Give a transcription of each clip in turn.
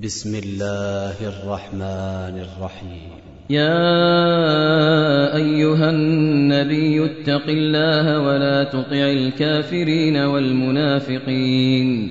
بسم الله الرحمن الرحيم. يا أيها النبي اتق الله ولا تطع الكافرين والمنافقين.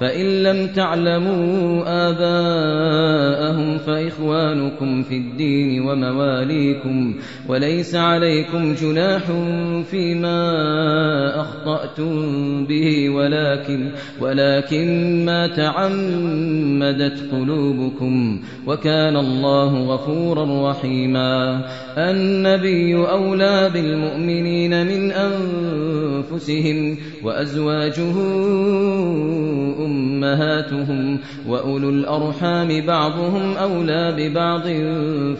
فإن لم تعلموا آباءهم فإخوانكم في الدين ومواليكم وليس عليكم جناح فيما أخطأتم به ولكن ولكن ما تعمدت قلوبكم وكان الله غفورا رحيما النبي أولى بالمؤمنين من أنفسهم وأزواجه أمهاتهم وأولو الأرحام بعضهم أولى ببعض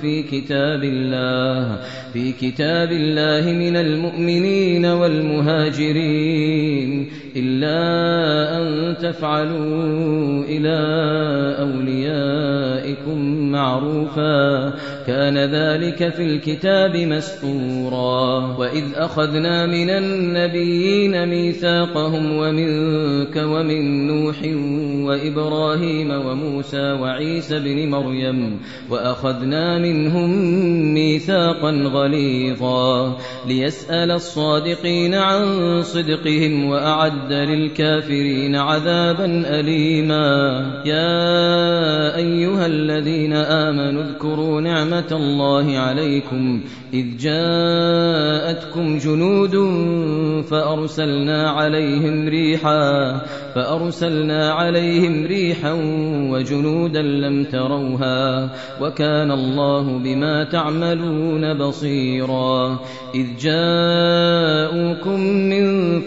في كتاب الله في كتاب الله من المؤمنين والمهاجرين. إلا أن تفعلوا إلى أوليائكم معروفا. كان ذلك في الكتاب مسطورا وإذ أخذنا من النبيين ميثاقهم ومنك ومن نوح وإبراهيم وموسى وعيسى ابن مريم. وأخذنا منهم ميثاقا غليظا. ليسأل الصادقين عن صدقهم وأعد للكافرين عذابا أليما. يا أيها الذين آمنوا اذكروا نعمة الله عليكم. إذ جاءتكم جنود فأرسلنا عليهم ريحا فأرسلنا عليهم ريحا وجنودا لم تروها. وكان الله بما تعملون بصيرا. إذ جاءوكم من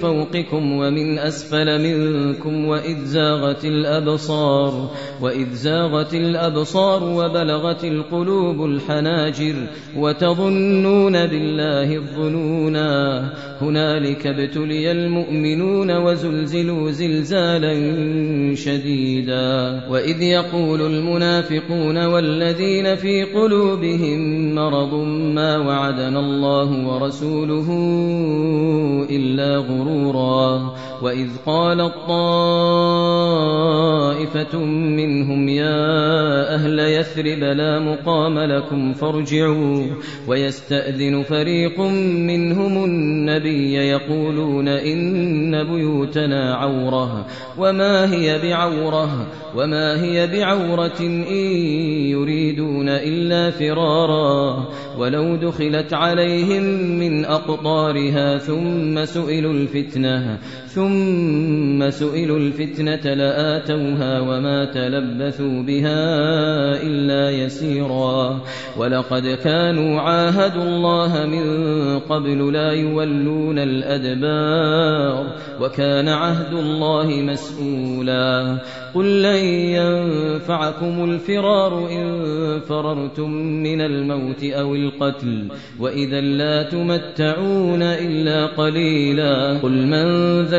فوقكم ومن أسفل منكم وإذ زاغت الأبصار وإذ زاغت الأبصار وبلغت القلوب الحناجر وتظنون بالله الظنونا. هنالك ابتلي المؤمنون وزلزلوا زلزالا شديدا. وإذ يقول المنافقون والذين في قلوبهم مرض ما وعدنا الله ورسوله إلا غرورا واذ قالت طائفه منهم يا أهل يثرب لا مقام لكم فارجعوا. ويستاذن فريق منهم النبي يقولون ان بيوتنا عوره. وما هي بعوره؟ وما هي بعوره ان يريدون الا فرارا. ولو دخلت عليهم من اقطارها ثم سئلوا الفتنه ثم سئلوا الفتنة لآتوها وما تلبثوا بها إلا يسيرا. ولقد كانوا عاهدوا الله من قبل لا يولون الأدبار وكان عهد الله مسؤولا. قل لن ينفعكم الفرار إن فررتم من الموت أو القتل وإذا لا تمتعون إلا قليلا. قل من ذا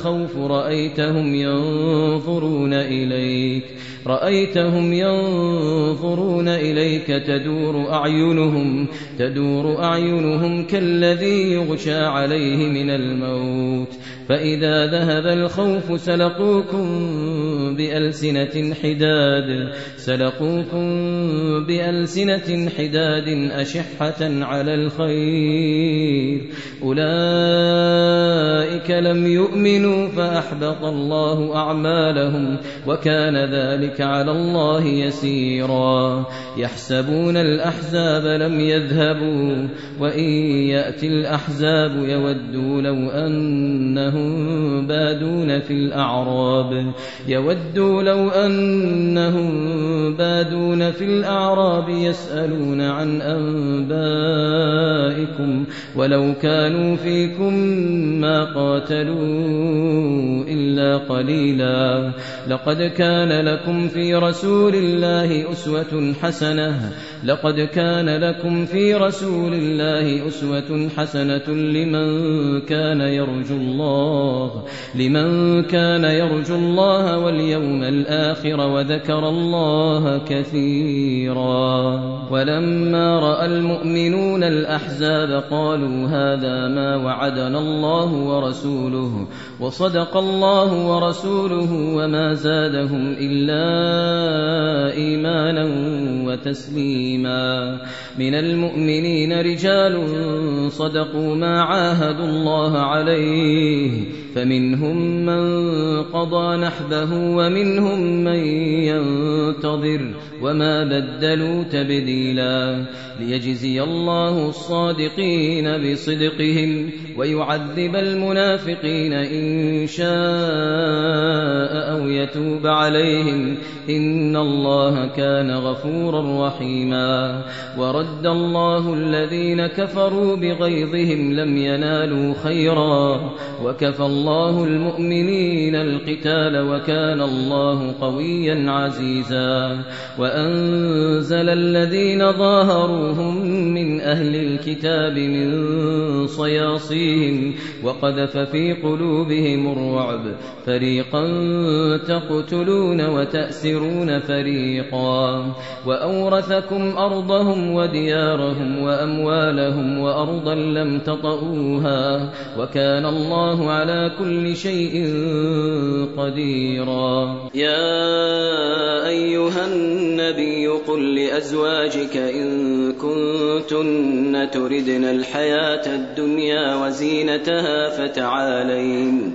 الخوف رأيتهم ينظرون إليك رأيتهم ينظرون إليك تدور أعينهم تدور أعينهم كالذي يغشى عليه من الموت فإذا ذهب الخوف سلقوكم بألسنة حداد. سلقوكم بألسنة حداد أشحة على الخير. أولئك لم يؤمنوا فأحبط الله أعمالهم وكان ذلك على الله يسيرا. يحسبون الأحزاب لم يذهبوا وإن يأتي الأحزاب يودوا لو أنهم بادون في الأعراب. يودوا لو أنهم بادون في الأعراب يسألون عن أنبائكم ولو كانوا فيكم ما قاتلوا إلا قليلا. لقد كان لكم في رسول الله أسوة حسنة. لقد كان لكم في رسول الله أسوة حسنة لمن كان يرجو الله لمن كان يرجو الله واليوم الآخر وذكر الله كثيرا. ولما رأى المؤمنون الأحزاب قالوا هذا ما وعدنا الله ورسوله وصدق الله ورسوله وما زادهم إلا إيمانا وتسليما. من المؤمنين رجال صدقوا ما عاهدوا الله عليه فمنهم من قضى نحبه ومنهم من ينتظر وما بدلوا تبديلا ليجزي الله الصادقين بصدقهم ويعذب المنافقين إن شاء أو يتوب عليهم إن الله كان غفورا رحيما ورد الله الذين كفروا بغيظهم لم ينالوا خيرا وكفى الله المؤمنين القتال وكان الله قويا عزيزا وأنزل الذين ظاهروهم من أهل الكتاب من صياصيهم وقذف في قلوبهم الرعب فريقا تقتلون وتأسرون فريقا وأورثكم أرضهم وديارهم وأموالهم وأرضا لم تطئوها وكان الله على كل شيء قديرا. يا أيها النبي قل لأزواجك إن كنتن تردن الحياة الدنيا وزينتها فتعالين.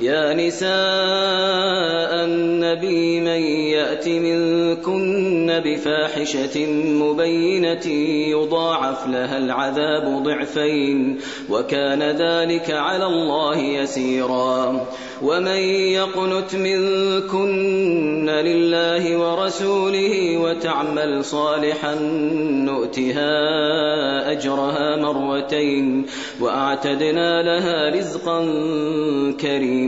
يا نساء النبي من يأت منكن بفاحشة مبينة يضاعف لها العذاب ضعفين وكان ذلك على الله يسيرا ومن يقنت منكن لله ورسوله وتعمل صالحا نؤتها أجرها مرتين وأعتدنا لها رزقا كريما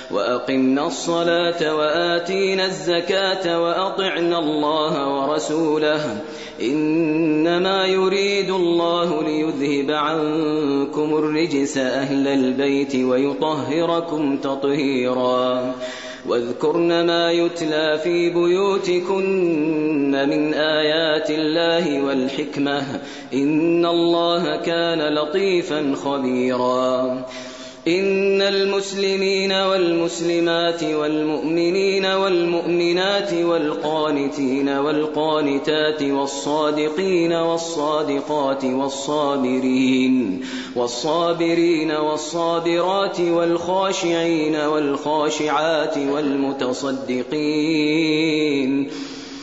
وأقمنا الصلاة وآتينا الزكاة وأطعنا الله ورسوله. إنما يريد الله ليذهب عنكم الرجس أهل البيت ويطهركم تطهيرا. واذكرن ما يتلى في بيوتكن من آيات الله والحكمة. إن الله كان لطيفا خبيرا. إن المسلمين والمسلمات والمؤمنين والمؤمنات والقانتين والقانتات والصادقين والصادقات والصابرين والصابرين والصابرات والخاشعين والخاشعات والمتصدقين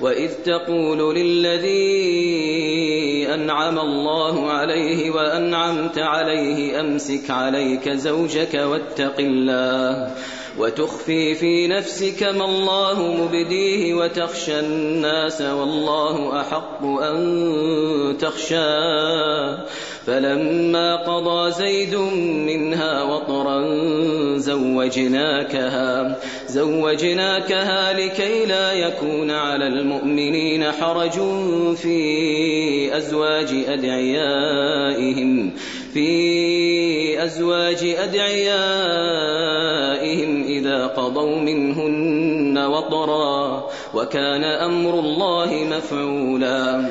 وإذ تقول للذي أنعم الله عليه وأنعمت عليه أمسك عليك زوجك واتق الله وتخفي في نفسك ما الله مبديه وتخشى الناس والله أحق أن تخشاه فلما قضى زيد منها وطرا زوجناكها زوجناكها لكي لا يكون على المؤمنين حرج في أزواج أدعيائهم. في أزواج أدعيائهم إذا قضوا منهن وطرا وكان أمر الله مفعولا.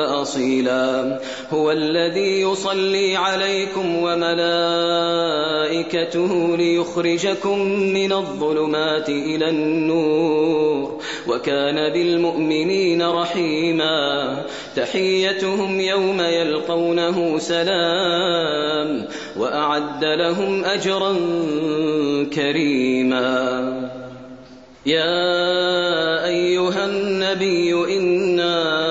وأصيلا. هو الذي يصلي عليكم وملائكته ليخرجكم من الظلمات إلى النور. وكان بالمؤمنين رحيما. تحيتهم يوم يلقونه سلام. وأعد لهم أجرا كريما. يا أيها النبي إنا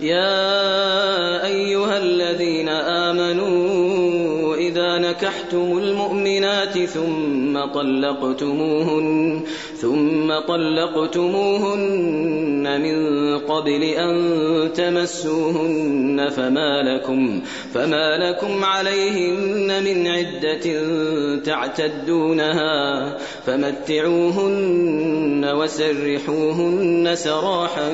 يا أيها الذين آمنوا إذا نكحتم المؤمنات ثم طلقتموهن ثم طلقتموهن من قبل أن تمسوهن فما لكم فما لكم عليهن من عدة تعتدونها فمتعوهن وسرحوهن سراحا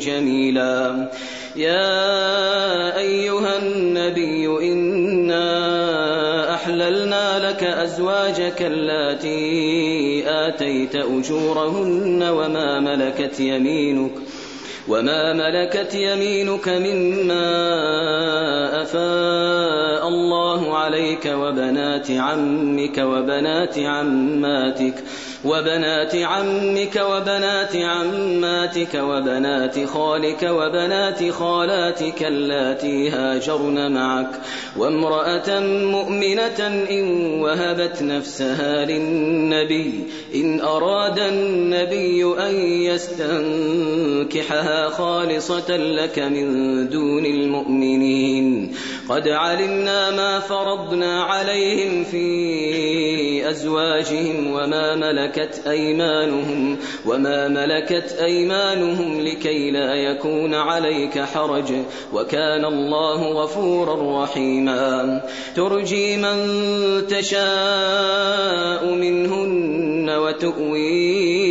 جميلا. يا أيها النبي إنا أحللنا لك أزواجك اللاتي آتيت أجورهن وما ملكت يمينك وما ملكت يمينك مما أفاء الله عليك وبنات عمك وبنات عماتك وبنات عمك وبنات عماتك وبنات خالك وبنات خالاتك اللاتي هاجرن معك. وامرأة مؤمنة إن وهبت نفسها للنبي إن أراد النبي أن يستنكحها خالصة لك من دون المؤمنين. قد علمنا ما فرضنا عليهم في أزواجهم وما ملكت أيمانهم وما ملكت أيمانهم لكي لا يكون عليك حرج وكان الله غفورا رحيما. ترجي من تشاء منهن وتؤوي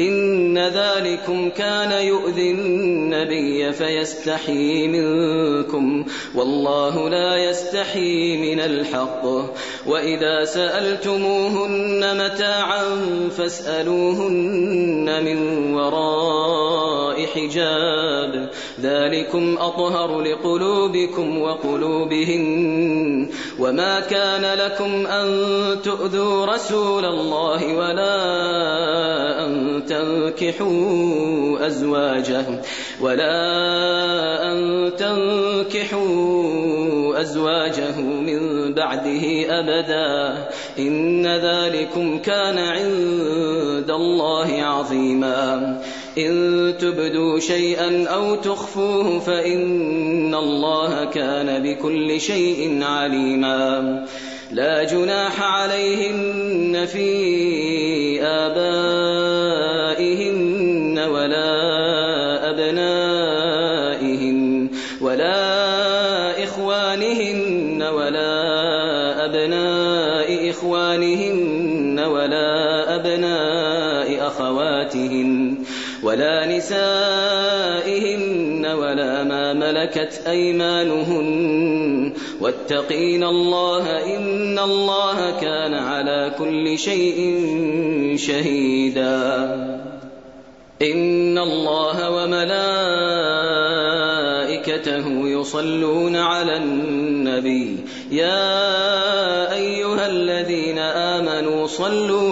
إن ذلكم كان يؤذي النبي فيستحي منكم. والله لا يستحي من الحق. وإذا سألتموهن متاعا فاسألوهن من وراء حجاب. ذلكم أطهر لقلوبكم وقلوبهن وما كان لكم أن تؤذوا رسول الله ولا أن تنكحوا أزواجه ولا أن تنكحوا أزواجه من بعده أبدا إن ذلكم كان عند الله عظيما إن تبدوا شيئا أو تخفوه فإن الله كان بكل شيء عليما. لا جناح عليهن في آبائهن ولا أبنائهن ولا إخوانهن ولا أبناء إخوانهن ولا أبناء أخواتهن ولا نسائهن ملكت أيمانهن. واتقين الله إن الله كان على كل شيء شهيدا. إن الله وملائكته يصلون على النبي. يا أيها الذين آمنوا صلوا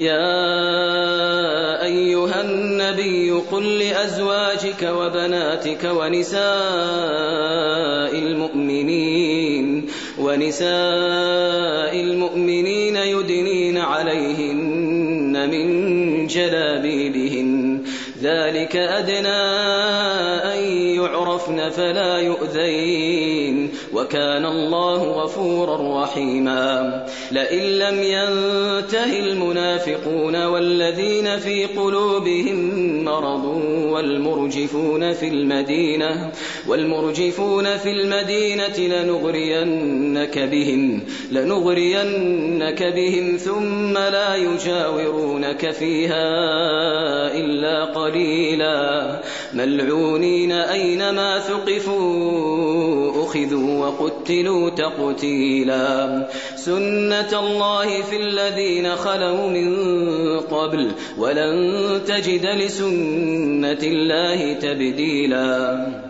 يا أيها النبي قل لأزواجك وبناتك ونساء المؤمنين ونساء المؤمنين يدنين عليهن من جلابيبهن. ذلك أدنى أن يعرفن فلا يؤذين. وكان الله غفورا رحيما. لئن لم ينته المنافقون والذين في قلوبهم مرض والمرجفون في المدينة والمرجفون في المدينة لنغرينك بهم لنغرينك بهم ثم لا يجاورونك فيها إلا قليلا. ملعونين أينما ثقفوا أخذوا وقتلوا تقتيلا. سنة الله في الذين خلوا من قبل ولن تجد لسنة الله تبديلا.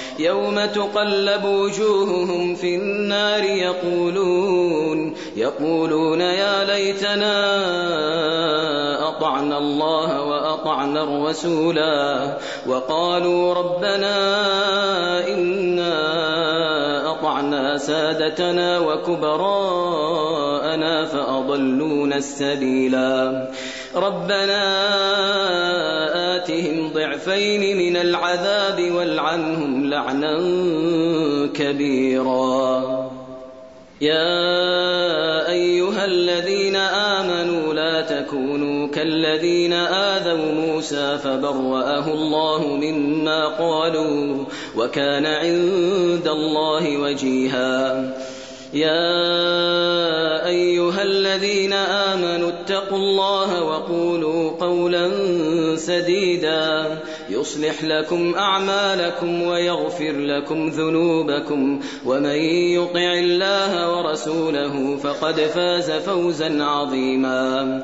يوم تقلب وجوههم في النار يقولون يقولون يا ليتنا أطعنا الله وأطعنا الرسولا وقالوا ربنا إنا أطعنا سادتنا وكبراءنا فأضلونا السبيلا. ربنا آتهم ضعفين من العذاب والعنهم لعنا كبيرا. يا أيها الذين آمنوا لا تكونوا كالذين آذوا موسى فبرأه الله مما قالوا وكان عند الله وجيها. يا أيها الذين آمنوا اتقوا الله وقولوا قولا سديدا. يصلح لكم أعمالكم ويغفر لكم ذنوبكم. ومن يطع الله ورسوله فقد فاز فوزا عظيما.